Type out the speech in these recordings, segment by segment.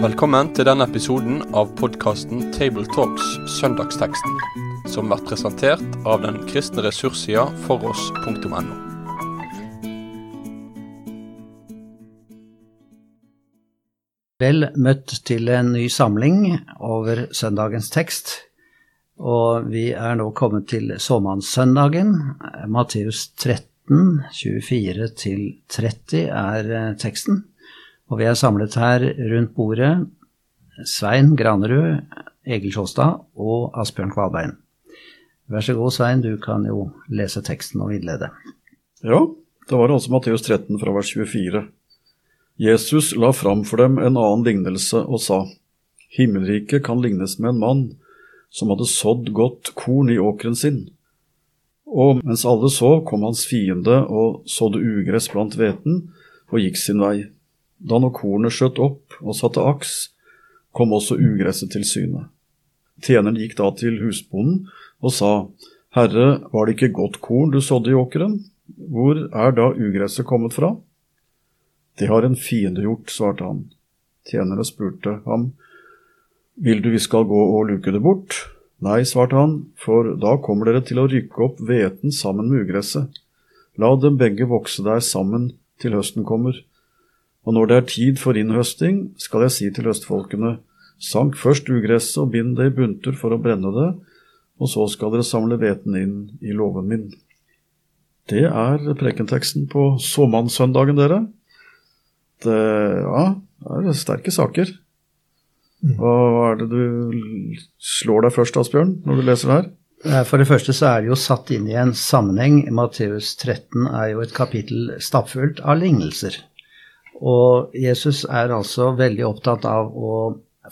Velkommen til denne episoden av podkasten Tabletalks Søndagsteksten, som blir presentert av den kristne ressurssida foross.no. Vel møtt til en ny samling over søndagens tekst. Og vi er nå kommet til såmannssøndagen. Matteus 13, 24-30 er eh, teksten. Og vi er samlet her rundt bordet Svein Granerud, Egil Sjåstad og Asbjørn Kvalbein. Vær så god, Svein, du kan jo lese teksten og innlede. Ja, det var altså Matteus 13 fra vers 24. Jesus la fram for dem en annen lignelse og sa, Himmelriket kan lignes med en mann som hadde sådd godt korn i åkeren sin. Og mens alle så, kom hans fiende og sådde ugress blant hveten og gikk sin vei. Da når kornet skjøt opp og satte aks, kom også ugresset til syne. Tjeneren gikk da til husbonden og sa, Herre, var det ikke godt korn du sådde i åkeren? Hvor er da ugresset kommet fra? Det har en fiende gjort, svarte han. Tjenere spurte ham, Vil du vi skal gå og luke det bort? Nei, svarte han, for da kommer dere til å rykke opp hveten sammen med ugresset. La dem begge vokse der sammen til høsten kommer. Og når det er tid for innhøsting, skal jeg si til høstfolkene, sank først ugresset og bind det i bunter for å brenne det, og så skal dere samle hveten inn i låven min. Det er prekenteksten på såmannssøndagen, dere. Det, ja, det er sterke saker. Hva er det du slår deg først, Asbjørn, når du leser det her? Eh, For det første så er det jo satt inn i en sammenheng. Matteus 13 er jo et kapittel stappfullt av lignelser. Og Jesus er altså veldig opptatt av å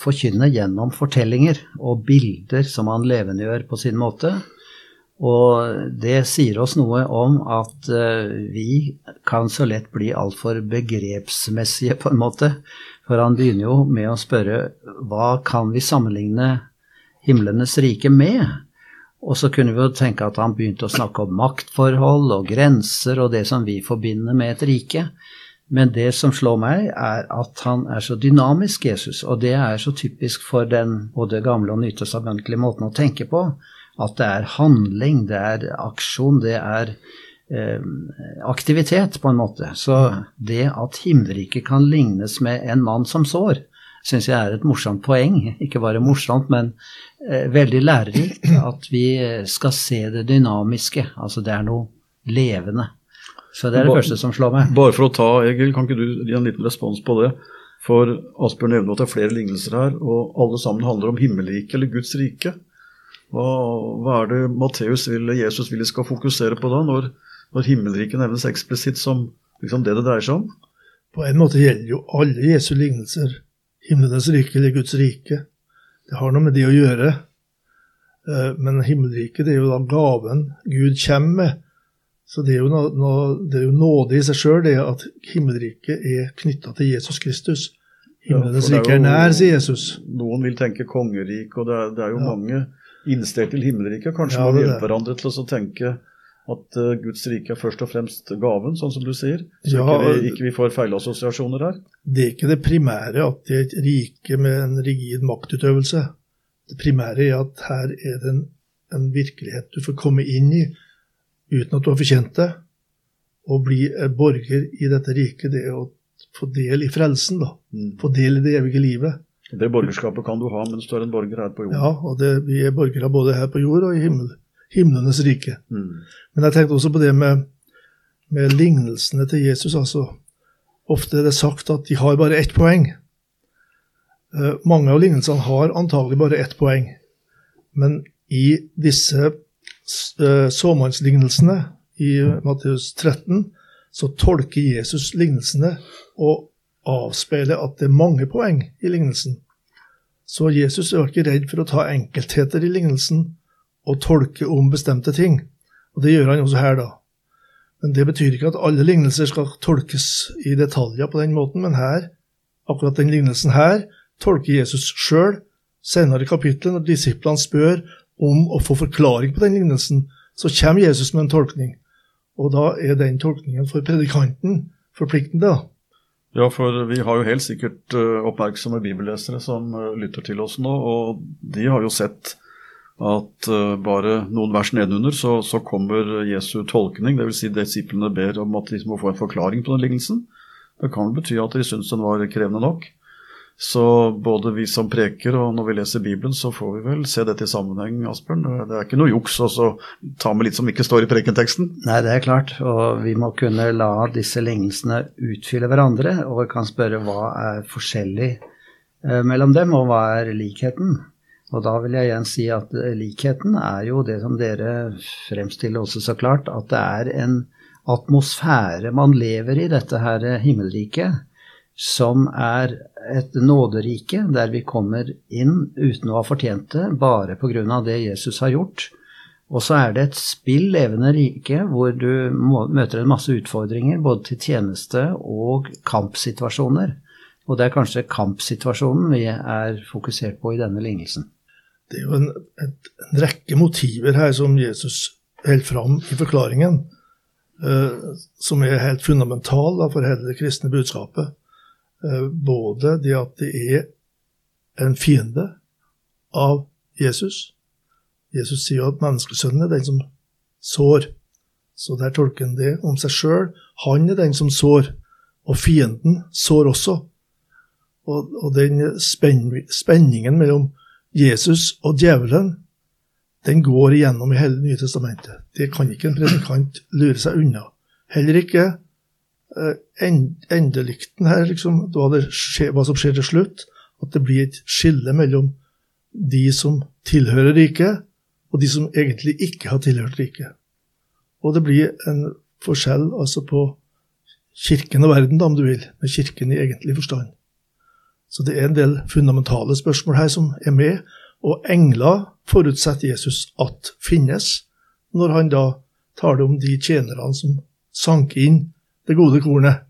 forkynne gjennom fortellinger og bilder som han levendegjør på sin måte. Og det sier oss noe om at eh, vi kan så lett bli altfor begrepsmessige, på en måte. For han begynner jo med å spørre hva kan vi sammenligne himlenes rike med? Og så kunne vi jo tenke at han begynte å snakke om maktforhold og grenser og det som vi forbinder med et rike. Men det som slår meg, er at han er så dynamisk, Jesus, og det er så typisk for den både gamle og nytestamentlige måten å tenke på, at det er handling, det er aksjon, det er aktivitet, på en måte. Så det at himmelriket kan lignes med en mann som sår, syns jeg er et morsomt poeng. Ikke bare morsomt, men eh, veldig lærerikt. At vi skal se det dynamiske. Altså det er noe levende. Så det er det bare, første som slår meg. Bare for å ta, Egil, kan ikke du gi en liten respons på det? For Asbjørn nevner at det er flere lignelser her, og alle sammen handler om himmelriket eller Guds rike. Hva, hva er det Matteus vil, Jesus vil vi skal fokusere på da, når, når himmelriket nevnes eksplisitt som liksom det det dreier seg om? På en måte gjelder jo alle Jesu lignelser himmelens rike eller Guds rike. Det har noe med det å gjøre. Eh, Men himmelriket det er jo da gaven Gud kommer med. Så det er jo, noe, noe, det er jo nåde i seg sjøl, det at himmelriket er knytta til Jesus Kristus. Himmelens Ja, rike er nær, sier Jesus. Noen vil tenke kongerik, og det er, det er jo Ja. mange innsteg til himmelriket. Kanskje Ja, vi hjelpe hverandre til å tenke at eh, Guds rike er først og fremst gaven, sånn som du sier. Så Ja, ikke, vi, ikke vi får feilassosiasjoner her. Det er ikke det primære at det er et rike med en rigid maktutøvelse. Det primære er at her er det en, en virkelighet du får komme inn i uten at du har fortjent det. Å bli borger i dette riket, det er å få del i frelsen, da. Mm. Få del i det evige livet. Det borgerskapet kan du ha mens du er en borger her på jorda. Ja, og det, vi er borgere både her på jord og i himmel, himlenes rike. Mm. Men jeg tenkte også på det med, med lignelsene til Jesus. altså. Ofte er det sagt at de har bare ett poeng. Eh, mange av lignelsene har antagelig bare ett poeng. Men i disse uh, såmannslignelsene i Matteus 13 så tolker Jesus lignelsene og avspeiler at det er mange poeng i lignelsen. Så Jesus er ikke redd for å ta enkeltheter i lignelsen og tolke om bestemte ting. Og det gjør han også her, da. Men det betyr ikke at alle lignelser skal tolkes i detaljer på den måten, men her, akkurat den lignelsen her, tolker Jesus sjøl senere i kapittelet, når disiplene spør om å få forklaring på den lignelsen, så kommer Jesus med en tolkning. Og da er den tolkningen for predikanten forpliktende. Ja, for vi har jo helt sikkert uh, oppmerksomme bibellesere som uh, lytter til oss nå, og de har jo sett at uh, bare noen vers nedenunder så, så kommer Jesu tolkning, dvs. Si disiplene ber om at de må få en forklaring på den lignelsen. Det kan bety at de syns den var krevende nok. Så både vi som preker og når vi leser Bibelen, så får vi vel se dette i sammenheng, Asbjørn. Det er ikke noe juks å ta med litt som ikke står i prekenteksten. Nei, det er klart. Og vi må kunne la disse lignelsene utfylle hverandre. Og vi kan spørre hva er forskjellig eh, mellom dem, og hva er likheten? Og da vil jeg igjen si at eh, likheten er jo det som dere fremstiller også så klart, at det er en atmosfære man lever i, dette her himmelriket som er et nåderike der vi kommer inn uten å ha fortjent det, bare pga. det Jesus har gjort. Og så er det et spill levende rike hvor du møter en masse utfordringer både til tjeneste og kampsituasjoner. Og det er kanskje kampsituasjonen vi er fokusert på i denne lignelsen. Det er jo en, et, en rekke motiver her som Jesus holder fram i forklaringen, eh, som er helt fundamentale for hele det kristne budskapet. Eh, både det at det er en fiende av Jesus. Jesus sier at menneskesønnen er den som sår. Så der tolker han det om seg sjøl. Han er den som sår, og fienden sår også. Og, og den spenn, spenningen mellom Jesus og djevelen, den går igjennom i hele Nye testamentet. Det kan ikke en predikant lure seg unna. Heller ikke Eh, endelikten her, liksom, hva, som skjer til slutt. At det blir et skille mellom de som tilhører riket, og de som egentlig ikke har tilhørt riket. Og det blir en forskjell altså på kirken og verden, da, om du vil, med kirken i egentlig forstand. Så det er en del fundamentale spørsmål her som er med, og engler forutsetter Jesus at finnes, når han da taler om de tjenerne som sanker inn det gode kornet.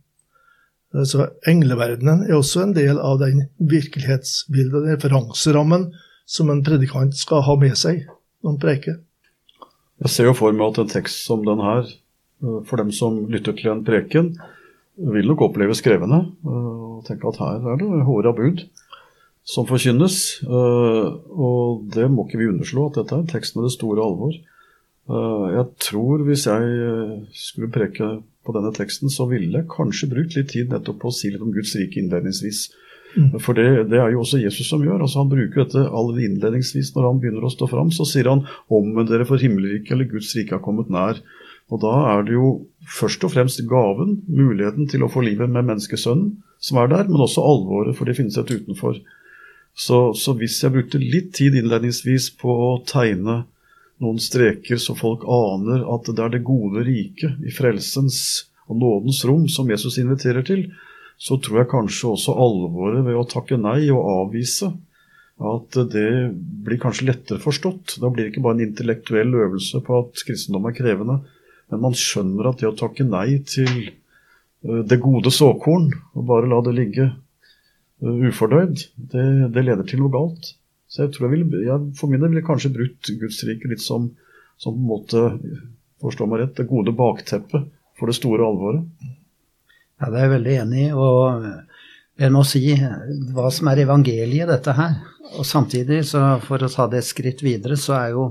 Så Engleverdenen er også en del av den virkelighetsbildet, den referanserammen, som en predikant skal ha med seg når han preker. Jeg ser jo for meg at en tekst som den her, eh, for dem som lytter til en preken, vil nok oppleves krevende. Eh, og tenke at her er det håra bud som forkynnes. Eh, og det må ikke vi underslå, at dette er en tekst med det store alvor. Jeg tror hvis jeg skulle preke på denne teksten, så ville jeg kanskje brukt litt tid nettopp på å si litt om Guds rike innledningsvis. Mm. For det, det, er jo også Jesus som gjør. altså Han bruker dette aller innledningsvis når han begynner å stå fram. Så sier han om dere for himmelriket eller Guds rike har kommet nær. Og da er det jo først og fremst gaven, muligheten til å få livet med menneskesønnen, som er der, men også alvoret, for det finnes et utenfor. Så, så hvis jeg brukte litt tid innledningsvis på å tegne noen streker så folk aner at det er det gode riket i frelsens og nådens rom som Jesus inviterer til, så tror jeg kanskje også alvoret ved å takke nei og avvise at det blir kanskje lettere forstått. Da blir det ikke bare en intellektuell øvelse på at kristendom er krevende, men man skjønner at det å takke nei til det gode såkorn, og bare la det ligge eh, ufordøyd, det, det leder til noe galt. Så jeg tror jeg vil, jeg for min del ville kanskje brutt Guds rike litt som, som på en måte, forstå meg rett, det gode bakteppet for det store alvoret. Ja, det er jeg veldig enig i. Og jeg må si hva som er evangeliet dette her. Og samtidig, så for å ta det et skritt videre, så er jo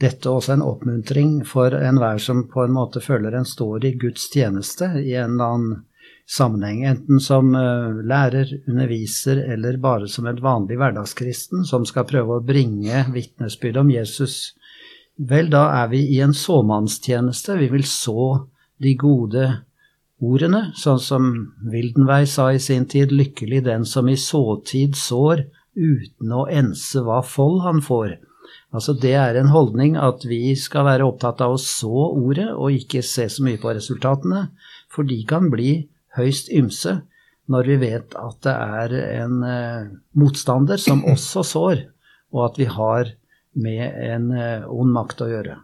dette også en oppmuntring for enhver som på en måte føler en står i Guds tjeneste i en eller annen sammenheng, enten som eh, lærer, underviser eller bare som en vanlig hverdagskristen som skal prøve å bringe vitnesbyrd om Jesus, vel, da er vi i en såmannstjeneste. Vi vil så de gode ordene, sånn som Wildenvey sa i sin tid, lykkelig den som i såtid sår uten å ense hva fold han får. Altså Det er en holdning at vi skal være opptatt av å så ordet, og ikke se så mye på resultatene, for de kan bli høyst ymse når vi vet at det er en eh, motstander som også sår, og at vi har med en eh, ond makt å gjøre.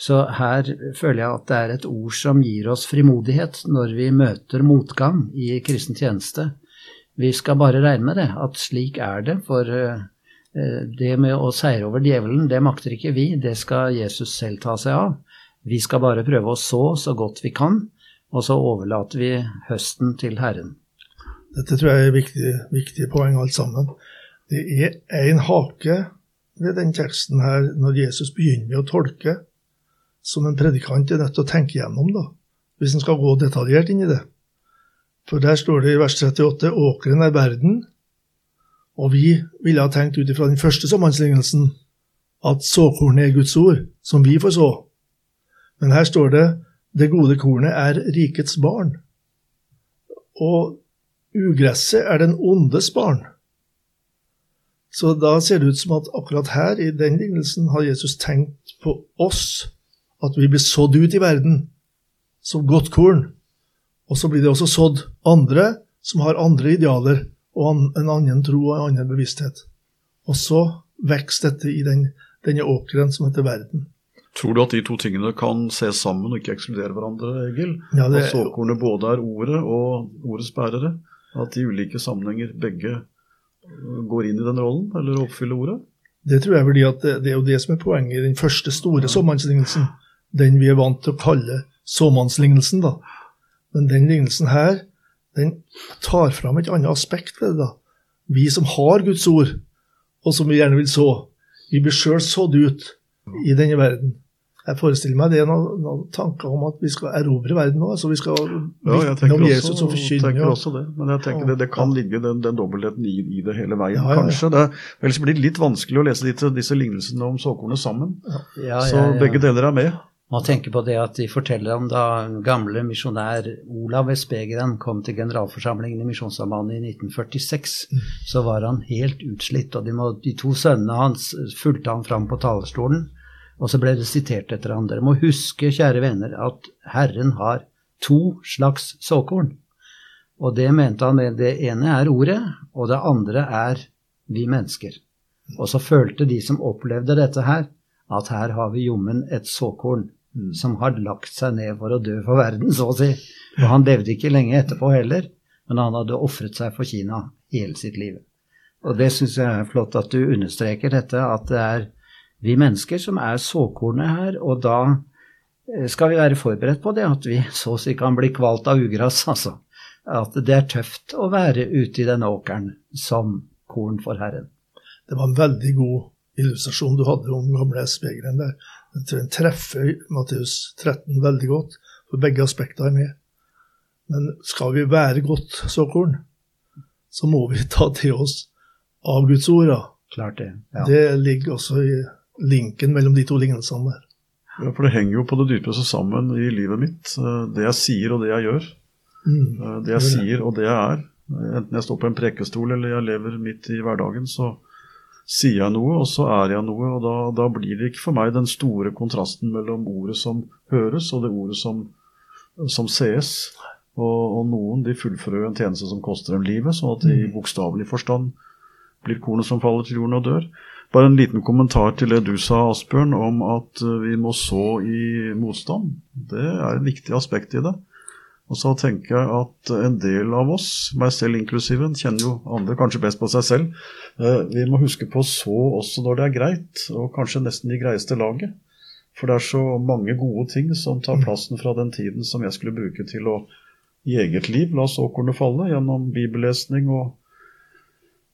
Så her føler jeg at det er et ord som gir oss frimodighet når vi møter motgang i kristen tjeneste. Vi skal bare regne med det, at slik er det. For eh, det med å seire over djevelen, det makter ikke vi, det skal Jesus selv ta seg av. Vi skal bare prøve å så så godt vi kan, og så overlater vi høsten til Herren. Dette tror jeg er viktige, viktige poeng alt sammen. Det er en hake ved den teksten her når Jesus begynner å tolke, som en predikant er nødt til å tenke gjennom, da, hvis en skal gå detaljert inn i det. For der står det i vers 38 åkeren er verden, og vi ville ha tenkt ut ifra den første sammenlignelsen at såkornet er Guds ord, som vi får så. Men her står det det gode kornet er rikets barn. Og ugresset er den ondes barn. Så da ser det ut som at akkurat her, i den lignelsen, har Jesus tenkt på oss, at vi blir sådd ut i verden som godt korn. Og så blir det også sådd andre som har andre idealer og en annen tro og en annen bevissthet. Og så vokser dette i den, denne åkeren som heter verden. Tror du at de to tingene kan ses sammen og ikke ekskludere hverandre, Egil? Ja, det, at såkornet både er ordet og ordets bærere? At i ulike sammenhenger begge går inn i den rollen, eller oppfyller ordet? Det tror jeg fordi at det er jo det som er poenget i den første store såmannslignelsen. Den vi er vant til å kalle såmannslignelsen. da. Men den lignelsen her, den tar fram et annet aspekt ved det. da. Vi som har Guds ord, og som vi gjerne vil så, vi blir sjøl sådd ut i denne verden. Jeg forestiller meg det er noen, noen tanker om at vi skal erobre verden nå. altså Vi skal ja, jeg tenker, om Jesus og forkynne. tenker også det. Men jeg tenker det, det kan ligge den, den dobbeltheten i, i, det hele veien, Ja, ja, ja. kanskje. Det, ellers blir det litt vanskelig å lese disse, disse lignelsene om såkornet sammen. Ja, Så ja, ja. begge deler er med. Man tenker på det at de forteller om da gamle misjonær Olav Espegeren kom til generalforsamlingen i Misjonssambandet i 1946. Så var han helt utslitt, og de, må, de to sønnene hans fulgte han fram på talerstolen. Og så ble det sitert etter han. Dere må huske, kjære venner, at Herren har to slags såkorn. Og det mente han med det ene er ordet, og det andre er vi mennesker. Og så følte de som opplevde dette her, at her har vi jommen et såkorn som har lagt seg ned for å dø for verden, så å si. Og han levde ikke lenge etterpå heller, men han hadde ofret seg for Kina hele sitt liv. Og det syns jeg er flott at du understreker dette, at det er vi mennesker som er såkornet her, og da eh, skal vi være forberedt på det, at vi så å si kan bli kvalt av ugress, altså. At det er tøft å være ute i denne åkeren som korn for Herren. Det var en veldig god illustrasjon du hadde om gamle spegelen der. Jeg tror den treffer Matteus 13 veldig godt, for begge aspekter er med. Men skal vi være godt såkorn, så må vi ta til oss av Guds ord. Klart det. Ja. Det ligger også i linken mellom de to lignelsene der. Ja, For det henger jo på det dypeste sammen i livet mitt. eh, Det jeg sier og det jeg gjør. Mm. Eh, Det jeg sier og det jeg er. Enten jeg står på en prekestol eller jeg lever midt i hverdagen, så sier jeg noe, og så er jeg noe. Og da, da blir det ikke for meg den store kontrasten mellom ordet som høres, og det ordet som, som sees. Og, og noen de fullfører en tjeneste som koster dem livet, sånn at de i bokstavelig forstand blir kornet som faller til jorden og dør. Bare en liten kommentar til det du sa, Asbjørn, om at eh, vi må så i motstand. Det er et viktig aspekt i det. Og så tenker jeg at en del av oss, meg selv inklusive, kjenner jo andre kanskje best på seg selv, eh, vi må huske på så også når det er greit, og kanskje nesten i greieste laget. For det er så mange gode ting som tar plassen fra den tiden som jeg skulle bruke til å i eget liv la såkornet falle, gjennom bibellesning og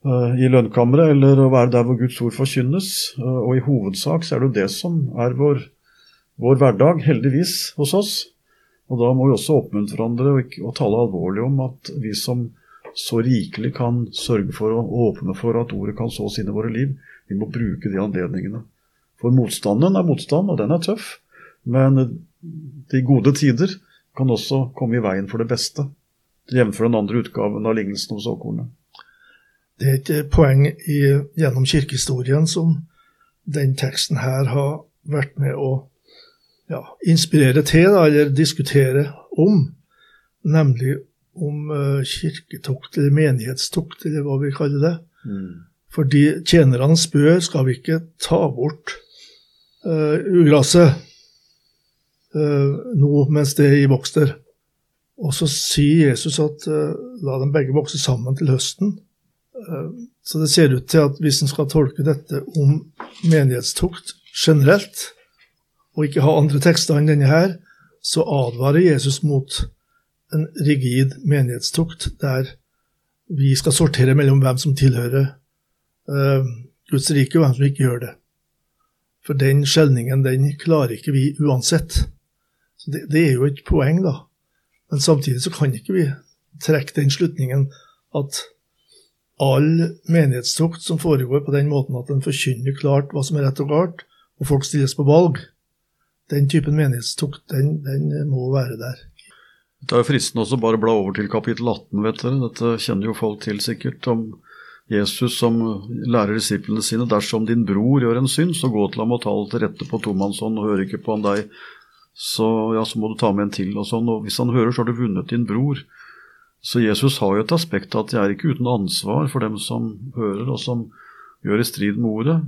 uh, i lønnkammeret, eller å være der hvor Guds ord forkynnes. Uh, og i hovedsak så er det jo det som er vår, vår hverdag, heldigvis, hos oss. Og da må vi også oppmuntre hverandre og, og tale alvorlig om at vi som så rikelig kan sørge for å åpne for at ordet kan sås inn i våre liv, vi må bruke de anledningene. For motstanden er motstand, og den er tøff. Men de gode tider kan også komme i veien for det beste. Jevnfør den andre utgaven av lignelsen om såkornet. Det er et poeng i, gjennom kirkehistorien som den teksten her har vært med å ja, inspirere til, da, eller diskutere om, nemlig om uh, kirketokt eller menighetstokt, eller hva vi kaller det. Fordi tjenerne spør skal vi ikke ta bort uh, ugraset uh, nå mens det er i vokster. Og så sier Jesus at uh, la dem begge vokse sammen til høsten. Eh, Så det ser ut til at hvis en skal tolke dette om menighetstokt generelt, og ikke ha andre tekster enn denne her, så advarer Jesus mot en rigid menighetstukt der vi skal sortere mellom hvem som tilhører uh, Guds rike, og hvem som ikke gjør det. For den skjelningen, den klarer ikke vi uansett. Så det, det, er jo et poeng, da. Men samtidig så kan ikke vi trekke den slutningen at all menighetstukt som foregår på den måten at en forkynner klart hva som er rett og galt, og folk stilles på valg, den typen menighetstukt, den, den må være der. Det er fristende også bare bla over til kapittel 18, vet dere. Dette kjenner jo folk til sikkert. om Jesus som lærer disiplene sine dersom din bror gjør en synd, så gå til ham og ta det til rette på tomannshånd og hør ikke på han deg, så, ja, så må du ta med en til og sånn. Og hvis han hører, så har du vunnet din bror. Så Jesus har jo et aspekt at de er ikke uten ansvar for dem som hører og som gjør i strid med ordet.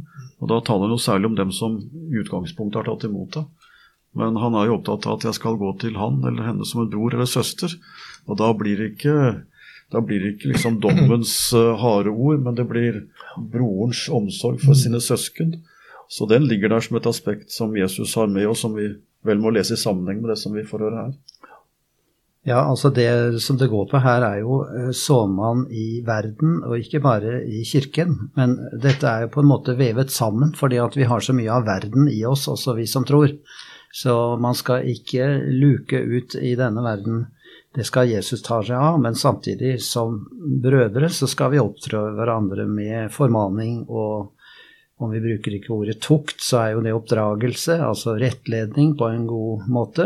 Og da taler han jo særlig om dem som i utgangspunktet har tatt imot det. Men han er jo opptatt av at jeg skal gå til han eller henne som en bror eller søster. Og da blir det ikke, da blir det ikke liksom dommens uh, harde ord, men det blir brorens omsorg for sine søsken. Så den ligger der som et aspekt som Jesus har med, og som vi vel må lese i sammenheng med det som vi får høre her. Ja, altså Det som det går på her, er jo uh, såmann i verden, og ikke bare i kirken. Men dette er jo på en måte vevet sammen, fordi at vi har så mye av verden i oss, også vi som tror. Så man skal ikke luke ut i denne verden. Det skal Jesus ta seg av, men samtidig som brødre så skal vi opptrå hverandre med formaning og om vi bruker ikke ordet tukt, så er jo det oppdragelse, altså rettledning på en god måte.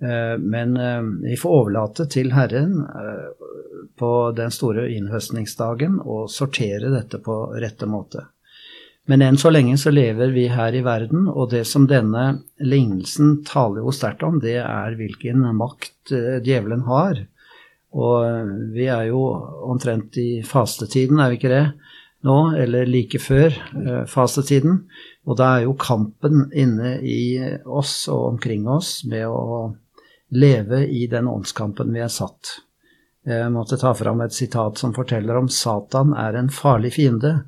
Eh, men eh, vi får overlate til Herren eh, på den store innhøstningsdagen å sortere dette på rette måte. Men enn så lenge så lever vi her i verden, og det som denne lignelsen taler jo sterkt om, det er hvilken makt eh, djevelen har. Og vi er jo omtrent i fastetiden, er vi ikke det? Nå, eller like før eh, fastetiden. Og da er jo kampen inne i oss og omkring oss med å leve i den åndskampen vi er satt. Jeg måtte ta fram et sitat som forteller om Satan er en farlig fiende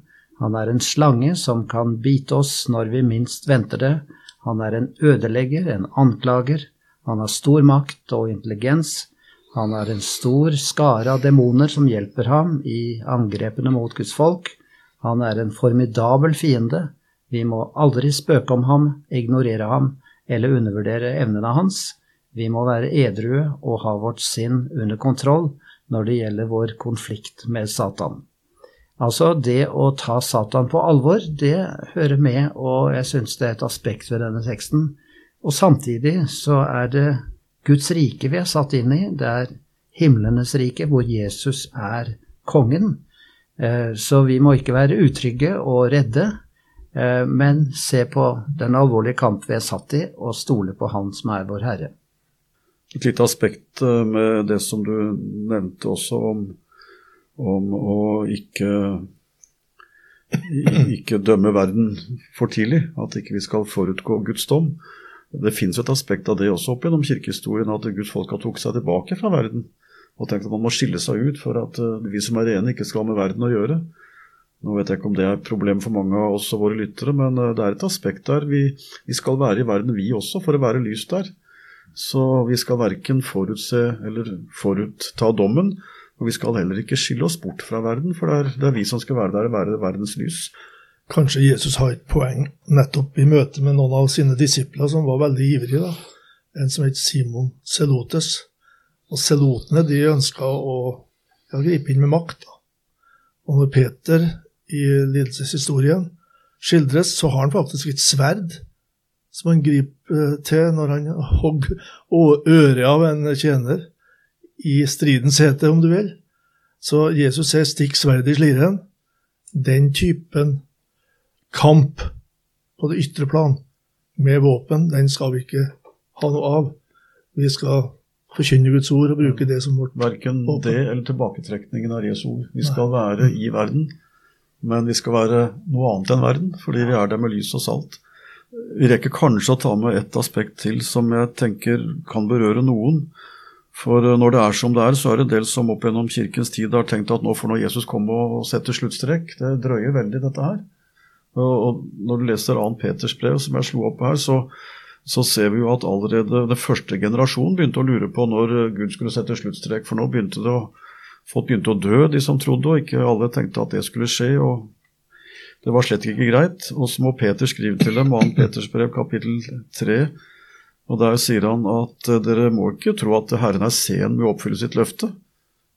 han er en slange som kan bite oss når vi minst venter det. Han er en ødelegger, en anklager. Han har stor makt og intelligens. Han har en stor skare av demoner som hjelper ham i angrepene mot Guds folk. Han er en formidabel fiende. Vi må aldri spøke om ham, ignorere ham eller undervurdere evnene hans. Vi må være edrue og ha vårt sinn under kontroll når det gjelder vår konflikt med Satan. Altså, det å ta Satan på alvor, det hører med, og jeg syns det er et aspekt ved denne teksten. Og samtidig så er det Guds rike vi er satt inn i. Det er himlenes rike, hvor Jesus er kongen. Eh, så vi må ikke være utrygge og redde, eh, men se på den alvorlige kamp vi er satt i, og stole på Han som er vår Herre. Et lite aspekt eh, med det som du nevnte også om om å ikke, ikke dømme verden for tidlig. At ikke vi skal forutgå Guds dom. Det finnes et aspekt av det også opp gjennom kirkehistorien, at Guds folk har tok seg tilbake fra verden. Og tenkt at man må skille seg ut for at eh, vi som er rene, ikke skal ha med verden å gjøre. Nå vet jeg ikke om det er et problem for mange av oss og våre lyttere, men eh, det er et aspekt der. Vi, vi skal være i verden, vi også, for å være lys der. Så vi skal verken forutse eller forutta dommen, og vi skal heller ikke skille oss bort fra verden, for det er, det er vi som skal være der og være verdens lys. Kanskje Jesus har et poeng nettopp i møte med noen av sine disipler som var veldig ivrige. da. En som het Simon Selotes. Og selotene de ønska å ja, gripe inn med makt. da. Og når Peter i lidelseshistorien skildres, så har han faktisk et sverd som han griper til når han hogger øret av en tjener i stridens hete, om du vil. Så Jesus sier 'stikk sverdet i sliren'. Den typen kamp på det ytre plan med våpen, den skal vi ikke ha noe av. Vi skal forkynne Guds ord og bruke det som vårt Verken det eller tilbaketrekningen av Jesu ord. Vi skal være i verden, men vi skal være noe annet enn verden, fordi vi er der med lys og salt. Vi rekker kanskje å ta med et aspekt til som jeg tenker kan berøre noen. For eh, når det er som det er, så er det en del som opp gjennom kirkens tid har tenkt at nå får nå Jesus komme og sette sluttstrek. Det drøyer veldig, dette her. Og når du leser 2. Peters brev, som jeg slo opp her, så så ser vi jo at allerede den første generasjonen begynte å lure på når Gud skulle sette sluttstrek, for nå begynte det å Folk begynte å dø, de som trodde, og ikke alle tenkte at det skulle skje. og Det var slett ikke greit. Og så må Peter skrive til dem, 2. Peters brev kapittel 3, og der sier han at dere må ikke tro at Herren er sen med å oppfylle sitt løfte.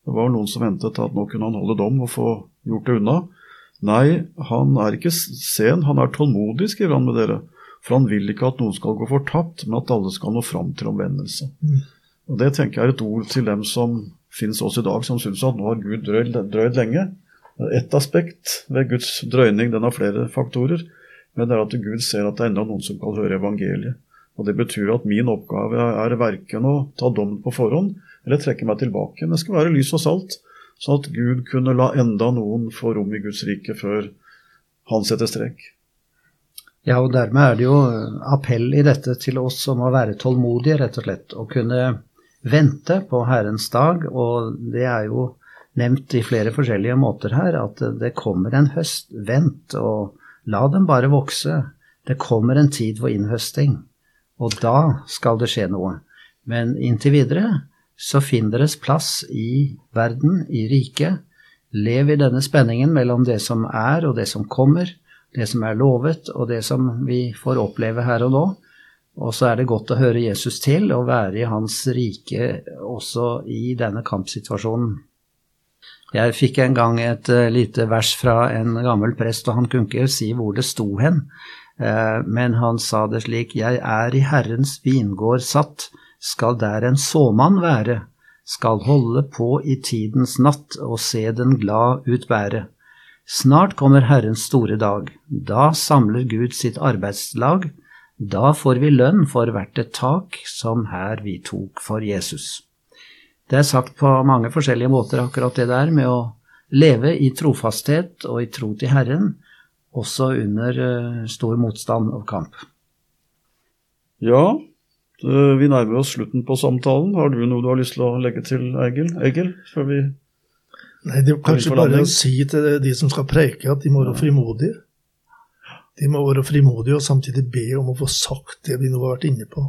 Det var noen som ventet at nå kunne han holde dom og få gjort det unna. Nei, han er ikke sen, han er tålmodig, skriver han med dere. For han vil ikke at noen skal gå fortapt, men at alle skal nå fram til omvendelse. Mm. Og Det tenker jeg er et ord til dem som finnes også i dag, som syns at nå har Gud drøyd, drøyd lenge. Ett aspekt ved Guds drøyning, den har flere faktorer, men det er at Gud ser at det er enda noen som kan høre evangeliet. Og Det betyr at min oppgave er verken å ta dommen på forhånd eller trekke meg tilbake. Det skal være lys og salt, sånn at Gud kunne la enda noen få rom i Guds rike før han setter strek. Ja, og dermed er det jo appell i dette til oss om å være tålmodige, rett og slett. Å kunne vente på Herrens dag, og det er jo nevnt i flere forskjellige måter her, at det kommer en høst. Vent, og la dem bare vokse. Det kommer en tid for innhøsting, og da skal det skje noe. Men inntil videre så finn deres plass i verden, i riket. Lev i denne spenningen mellom det som er og det som kommer, det som er lovet og det som vi får oppleve her og nå. Og så er det godt å høre Jesus til og være i hans rike også i denne kampsituasjonen. Jeg fikk en gang et uh, lite vers fra en gammel prest, og han kunne ikke si hvor det sto hen, men han sa det slik, Jeg er i Herrens vingård satt, skal der en såmann være, skal holde på i tidens natt og se den glad ut bære. Snart kommer Herrens store dag, da samler Gud sitt arbeidslag, da får vi lønn for hvert et tak som her vi tok for Jesus. Det er sagt på mange forskjellige måter, akkurat det der med å leve i trofasthet og i tro til Herren, også under uh, stor motstand og kamp. Ja, vi nærmer oss slutten på samtalen. Har du noe du har lyst til å legge til, Egil? Egil før vi Nei, det er kanskje bare å si til de som skal preike, at de må være frimodige. De må være frimodige og samtidig be om å få sagt det vi nå har vært inne på.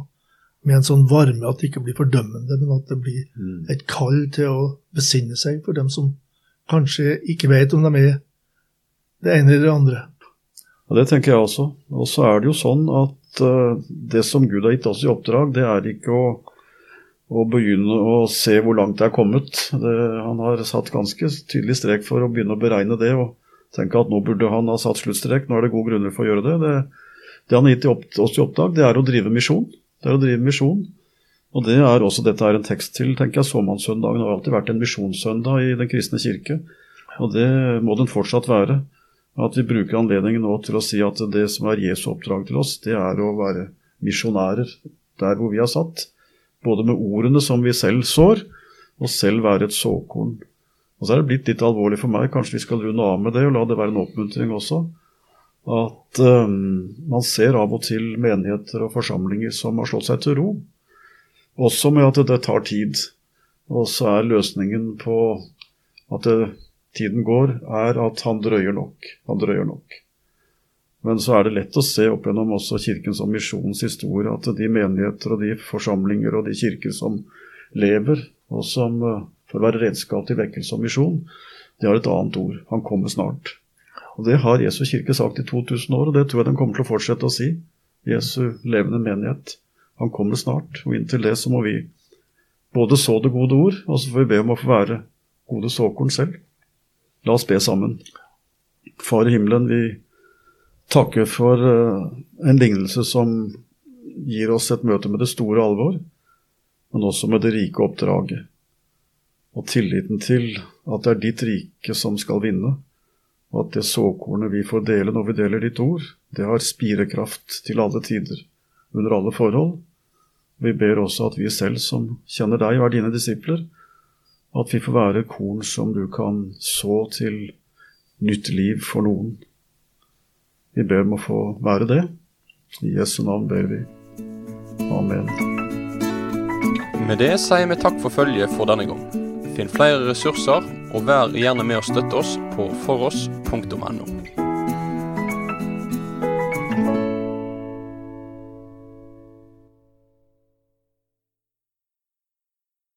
Med en sånn varme at det ikke blir fordømmende, men at det blir mm. et kall til å besinne seg for dem som kanskje ikke vet om de er det ene eller det andre. Ja, Det tenker jeg også. Og så er det jo sånn at uh, det som Gud har gitt oss i oppdrag, det er ikke å, å begynne å se hvor langt det er kommet. Det, han har satt ganske tydelig strek for å begynne å beregne det. og tenke at nå burde han ha satt sluttstrek, nå er det gode grunner for å gjøre det. Det, det han har gitt oss i oppdrag, det er å drive misjon. Det er å drive misjon. Og det er også dette er en tekst til, tenker jeg. Såmannssøndagen har alltid vært en misjonssøndag i Den kristne kirke. Og det må den fortsatt være. At vi bruker anledningen nå til å si at det som er Jesu oppdrag til oss, det er å være misjonærer der hvor vi har satt. Både med ordene som vi selv sår, og selv være et såkorn og så er det blitt litt alvorlig for meg, kanskje vi skal runde av med det og la det være en oppmuntring også. At um, man ser av og til menigheter og forsamlinger som har slått seg til ro. Også med at det tar tid. Og så er løsningen på at det, tiden går, er at han drøyer nok. Han drøyer nok. Men så er det lett å se opp gjennom også Kirkens og Misjonens historie at de menigheter og de forsamlinger og de kirker som lever, og som uh, for å være redskap til vekkelse og misjon, det har et annet ord. Han kommer snart. Og Det har Jesu kirke sagt i 2000 år, og det tror jeg den kommer til å fortsette å si. Jesu levende menighet. Han kommer snart, og inntil det så må vi både så det gode ord, og så får vi be om å få være gode såkorn selv. La oss be sammen. Far i himmelen, vi takker for eh, en lignelse som gir oss et møte med det store alvor, men også med det rike oppdraget og tilliten til at det er ditt rike som skal vinne, og at det såkornet vi får dele når vi deler ditt ord, det har spirekraft til alle tider, under alle forhold. Vi ber også at vi selv som kjenner deg og er dine disipler, at vi får være korn som du kan så til nytt liv for noen. Vi ber om å få være det. I Jesu navn ber vi. Amen. Med det sier vi takk for følget for denne gang. Finn flere ressurser, og vær gjerne med å støtte oss på foross.no.